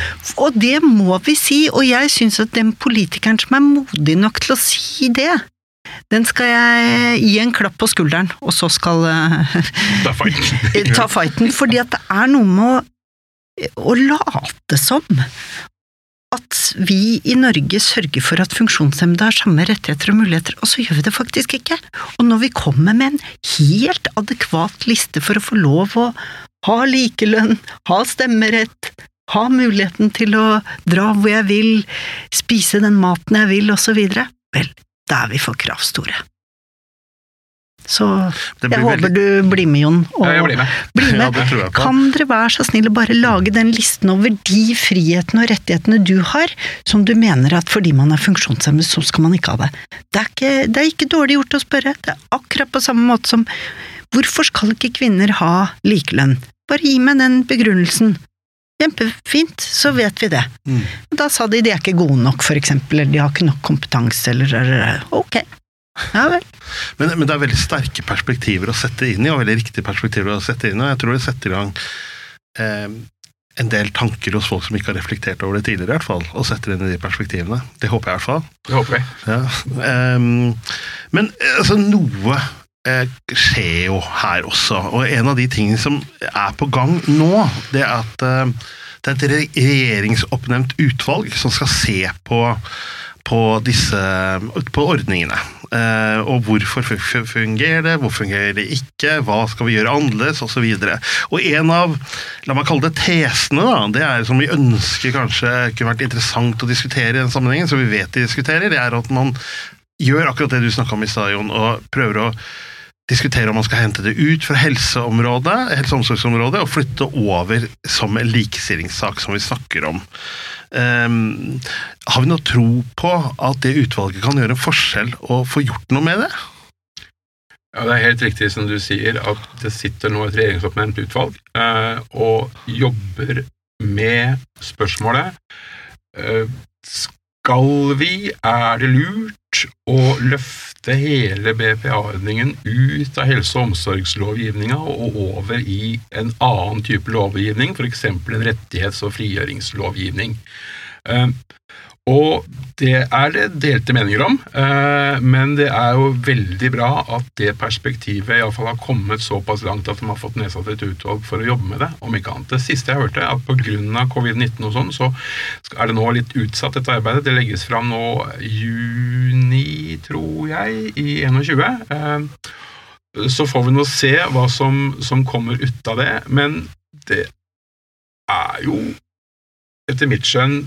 B: og det må vi si, og jeg syns at den politikeren som er modig nok til å si det, den skal jeg gi en klapp på skulderen, og så skal eh,
C: Ta fighten. [laughs]
B: ta fighten, fordi at det er noe med å, å late som at vi i Norge sørger for at funksjonshemmede har samme rettigheter og muligheter, og så gjør vi det faktisk ikke. Og når vi kommer med en helt adekvat liste for å få lov å ha likelønn, ha stemmerett, ha muligheten til å dra hvor jeg vil, spise den maten jeg vil, osv., vel, da er vi for kravstore. Så jeg håper
A: veldig-
B: du blir med, Jon. Og
C: Ja, jeg blir med.
B: bli [laughs]
A: Ja,
B: med.
A: på.
B: Kan dere være så snill å bare lage den listen over de frihetene og rettighetene du har, som du mener at fordi man er funksjonshemmet, så skal man ikke ha det? Det er ikke, det er ikke dårlig gjort å spørre. Det er akkurat på samme måte som hvorfor skal ikke kvinner ha likelønn? Bare gi meg den begrunnelsen. Kjempefint, så vet vi det.
A: Mm.
B: Da sa de de er ikke gode nok, for eksempel, eller de har ikke nok kompetanse, eller, eller ok. Ja vel.
A: Men, men det er veldig sterke perspektiver å sette inn i, og veldig riktige perspektiver å sette inn i. og Jeg tror det setter i gang eh, en del tanker hos folk som ikke har reflektert over det tidligere, i hvert fall, og setter inn i de perspektivene. Det håper jeg i hvert fall.
C: Det håper jeg.
A: Ja. ehm, men eh, altså, noe eh, skjer jo her også, og en av de tingene som er på gang nå, det er at eh, det er et re regjeringsoppnevnt utvalg som skal se på på disse på ordningene. Eh, og hvorfor fu- fu- fungerer det, hvorfor fungerer det ikke, hva skal vi gjøre annerledes, osv. Og, og en av la meg kalle det tesene, da, det er som vi ønsker kanskje kunne vært interessant å diskutere i den sammenhengen, som vi vet de diskuterer, det er at man gjør akkurat det du snakka om i stad, Jon, og prøver å diskutere om man skal hente det ut fra helseområdet, helse- og omsorgsområdet og flytte over som en likestillingssak som vi snakker om. Ehm, har vi noe tro på at det utvalget kan gjøre en forskjell og få gjort noe med det?
C: Ja, Det er helt riktig som du sier, at det sitter nå et regjeringsoppnevnt utvalg uh, og jobber med spørsmålet eh, Skal vi, er det lurt å løfte hele BPA-ordningen ut av helse- og omsorgslovgivninga og over i en annen type lovgivning, f.eks. en rettighets- og frigjøringslovgivning? Og det er det delte meninger om, eh, men det er jo veldig bra at det perspektivet iallfall har kommet såpass langt at de har fått nedsatt et utvalg for å jobbe med det, om ikke annet. Det siste jeg hørte, er at pga. covid-19 og sånn, så er det nå litt utsatt, dette arbeidet. Det legges fram nå juni, tror jeg, i 21. Eh, Så får vi nå se hva som, som kommer ut av det, men det er jo etter mitt skjønn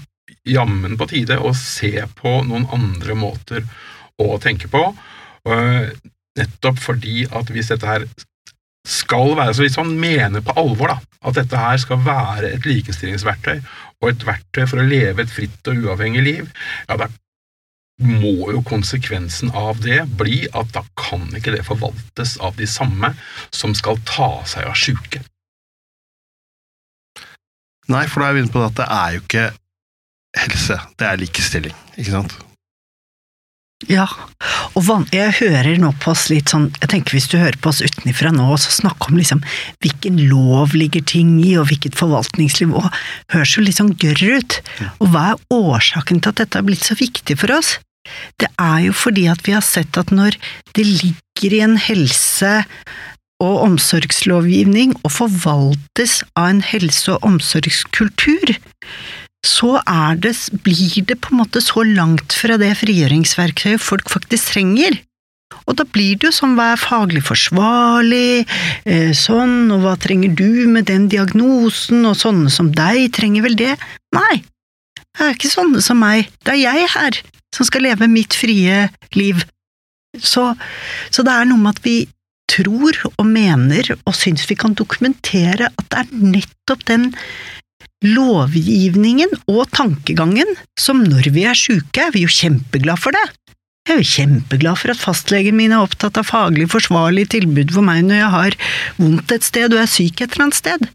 C: jammen på tide å se på noen andre måter å tenke på. øh, Nettopp fordi at hvis dette her skal være Så hvis man mener på alvor da, at dette her skal være et likestillingsverktøy, og et verktøy for å leve et fritt og uavhengig liv, ja, da må jo konsekvensen av det bli at da kan ikke det forvaltes av de samme som skal ta seg av sjuke.
A: Nei, for da er vi inne på at det er jo ikke helse, det er likestilling, ikke sant?
B: Ja, og jeg hører nå på oss litt sånn Jeg tenker hvis du hører på oss utenifra nå og så snakke om liksom hvilken lov ligger ting i, og hvilket forvaltningsnivå, høres jo litt sånn gørr ut. Og hva er årsaken til at dette har blitt så viktig for oss? Det er jo fordi at vi har sett at når det ligger i en helse- og omsorgslovgivning og forvaltes av en helse- og omsorgskultur, så det, blir det på en måte så langt fra det frigjøringsverktøyet folk faktisk trenger. Og da blir det jo sånn, hva er faglig forsvarlig, eh, sånn, og hva trenger du med den diagnosen, og sånne som deg trenger vel det? Nei, det er ikke sånne som meg, det er jeg her, som skal leve mitt frie liv. Så, så det er noe med at vi tror og mener og syns vi kan dokumentere at det er nettopp den lovgivningen og tankegangen som når vi er syke, er vi jo kjempeglad for det. Jeg er jo kjempeglad for at fastlegen min er opptatt av faglig forsvarlig tilbud for meg når jeg har vondt et sted og er syk et eller annet sted.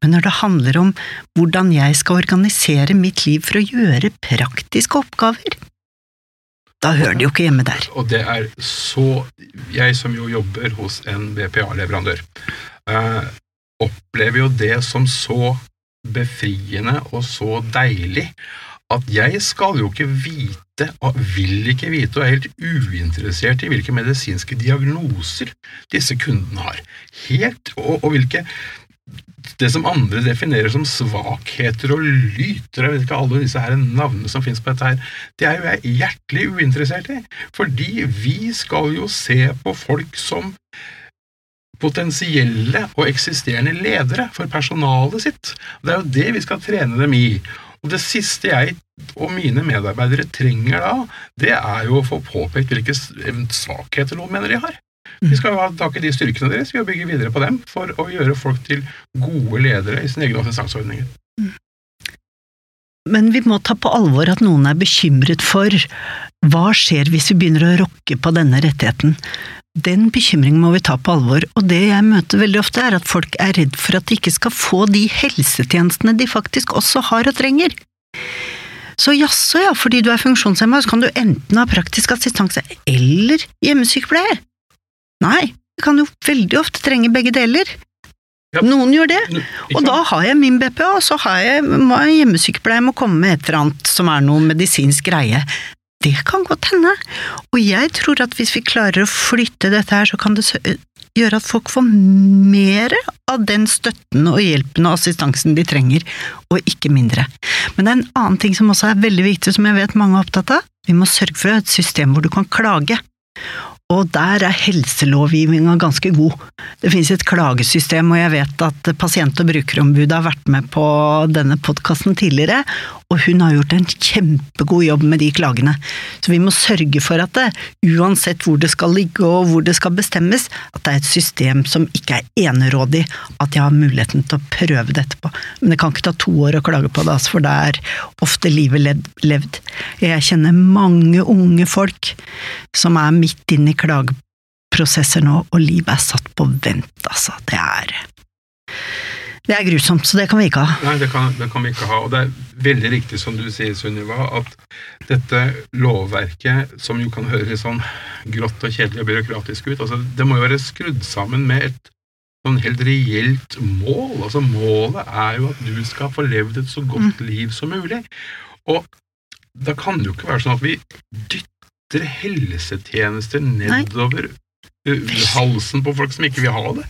B: Men når det handler om hvordan jeg skal organisere mitt liv for å gjøre praktiske oppgaver, da hører det jo ikke hjemme der.
C: Og det er så Jeg som jo jobber hos en BPA-leverandør, eh, opplever jo det som så befriende og så deilig at jeg skal jo ikke vite, og vil ikke vite, og er helt uinteressert i hvilke medisinske diagnoser disse kundene har. Helt, og, og hvilke det som andre definerer som svakheter og lyter, jeg vet ikke alle disse her navnene som finnes på dette her, det er jo jeg hjertelig uinteressert i. Fordi vi skal jo se på folk som potensielle og eksisterende ledere for personalet sitt. Det er jo det vi skal trene dem i. Og Det siste jeg og mine medarbeidere trenger da, det er jo å få påpekt hvilke svakheter noen mener de har. Vi skal jo ha tak i de styrkene deres vi skal bygge videre på dem for å gjøre folk til gode ledere i sine egne assistanseordninger.
B: Men vi må ta på alvor at noen er bekymret for hva skjer hvis vi begynner å rokke på denne rettigheten. Den bekymringen må vi ta på alvor, og det jeg møter veldig ofte er at folk er redd for at de ikke skal få de helsetjenestene de faktisk også har og trenger. Så jaså ja, fordi du er funksjonshemma, så kan du enten ha praktisk assistanse eller hjemmesykepleier. Nei, du kan jo veldig ofte trenge begge deler.
C: Ja.
B: Noen gjør det, og da har jeg min BPA, og så har jeg, må jeg hjemmesykepleier må komme med et eller annet som er noe medisinsk greie. Det kan godt hende, og jeg tror at hvis vi klarer å flytte dette her, så kan det gjøre at folk får mer av den støtten og hjelpen og assistansen de trenger, og ikke mindre. Men det er en annen ting som også er veldig viktig, som jeg vet mange er opptatt av. Vi må sørge for et system hvor du kan klage. Og der er helselovgivninga ganske god. Det finnes et klagesystem, og jeg vet at pasient- og brukerombudet har vært med på denne podkasten tidligere, og hun har gjort en kjempegod jobb med de klagene. Så vi må sørge for at det, uansett hvor det skal ligge og hvor det skal bestemmes, at det er et system som ikke er enerådig, at jeg har muligheten til å prøve det etterpå. Men det kan ikke ta to år å klage på det, altså, for det er ofte livet levd. Jeg kjenner mange unge folk som er midt inne i klageprosesser nå, og livet er satt på vent, altså. Det er Det er grusomt, så det kan vi ikke ha.
C: Nei, det kan, det kan vi ikke ha. Og det er veldig riktig som du sier, Sunniva, at dette lovverket, som jo kan høres sånn grått og kjedelig og byråkratisk ut, altså det må jo være skrudd sammen med et sånn helt reelt mål. Altså Målet er jo at du skal få levd et så godt liv som mulig. Og da kan det jo ikke være sånn at vi dytter helsetjenester nedover Nei. halsen på folk som ikke vil ha det.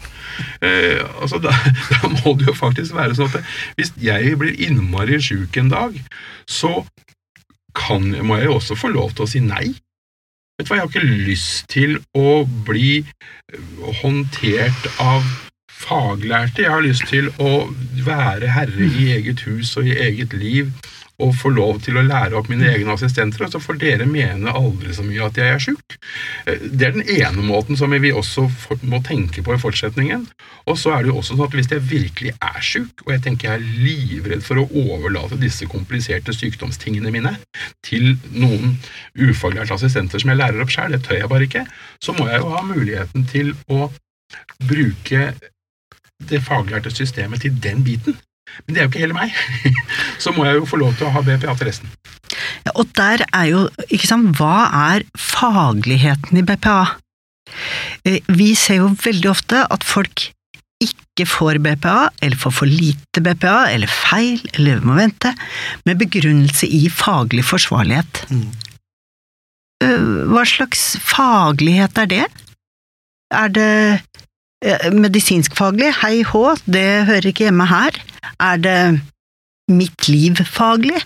C: Eh, altså da, [laughs] da må det jo faktisk være sånn at hvis jeg blir innmari sjuk en dag, så kan, må jeg jo også få lov til å si nei. Vet du hva, Jeg har ikke lyst til å bli eh, håndtert av faglærte. Jeg har lyst til å være herre i eget hus og i eget liv og få lov til å lære opp mine egne assistenter, og så får dere mene aldri så mye at jeg er sjuk. Eh, Det er den ene måten som vi også må tenke på i fortsetningen. Og så er det jo også sånn at hvis jeg virkelig er sjuk, og jeg tenker jeg er livredd for å overlate disse kompliserte sykdomstingene mine til noen ufaglærte assistenter som jeg lærer opp sjøl, det tør jeg bare ikke, så må jeg jo ha muligheten til å bruke det faglærte systemet til den biten. Men det er jo ikke heller meg. [laughs] Så må jeg jo få lov til å ha BPA til resten.
B: Ja, Og der er jo, ikke sant, hva er fagligheten i BPA? Eh, Vi ser jo veldig ofte at folk ikke får BPA, eller får for lite BPA, eller feil, eller må vente, med begrunnelse i faglig forsvarlighet. Mm. Hva slags faglighet er det? Er det eh, medisinskfaglig? Hei hå, det hører ikke hjemme her. Er det mitt liv-faglig?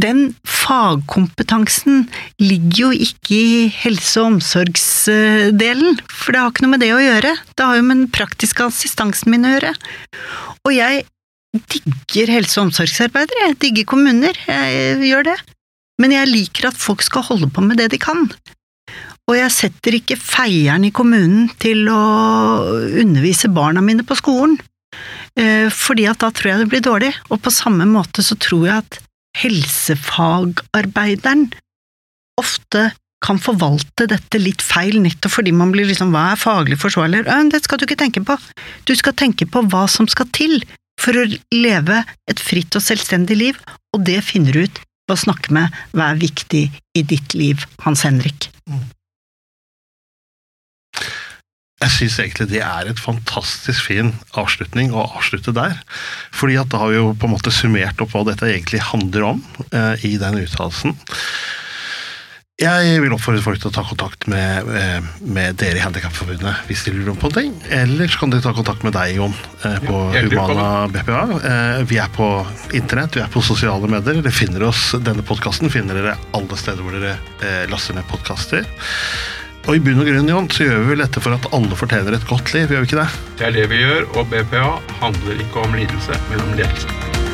B: Den fagkompetansen ligger jo ikke i helse- og omsorgsdelen, for det har ikke noe med det å gjøre. Det har jo med den praktiske assistansen min å gjøre. Og jeg digger helse- og omsorgsarbeidere, jeg digger kommuner, jeg gjør det. Men jeg liker at folk skal holde på med det de kan. Og jeg setter ikke feieren i kommunen til å undervise barna mine på skolen, eh, fordi at da tror jeg det blir dårlig. Og på samme måte så tror jeg at helsefagarbeideren ofte kan forvalte dette litt feil, nettopp fordi man blir liksom hva er faglig forsvarlig? Det skal du ikke tenke på. Du skal tenke på hva som skal til for å leve et fritt og selvstendig liv, og det finner du ut ved å snakke med hva er viktig i ditt liv, Hans Henrik.
A: Jeg syns egentlig det er et fantastisk fin avslutning å avslutte der. Fordi at da har vi jo på en måte summert opp hva dette egentlig handler om eh, i den uttalelsen. Jeg vil oppfordre folk til å ta kontakt med, eh, med dere i Handikapforbundet hvis de lurer på ting. Eller så kan de ta kontakt med deg, Jon, eh, på
C: Ja,
A: Humana BPA. Eh, Vi er på internett, vi er på sosiale medier. Dere finner oss, Denne podkasten finner dere alle steder hvor dere laster ned podkaster. Og i bunn og grunn, Jon, så gjør vi vel dette for at alle fortjener et godt liv, gjør vi ikke det?
C: Det er det vi gjør, og BPA handler ikke om lidelse, men om ledelse.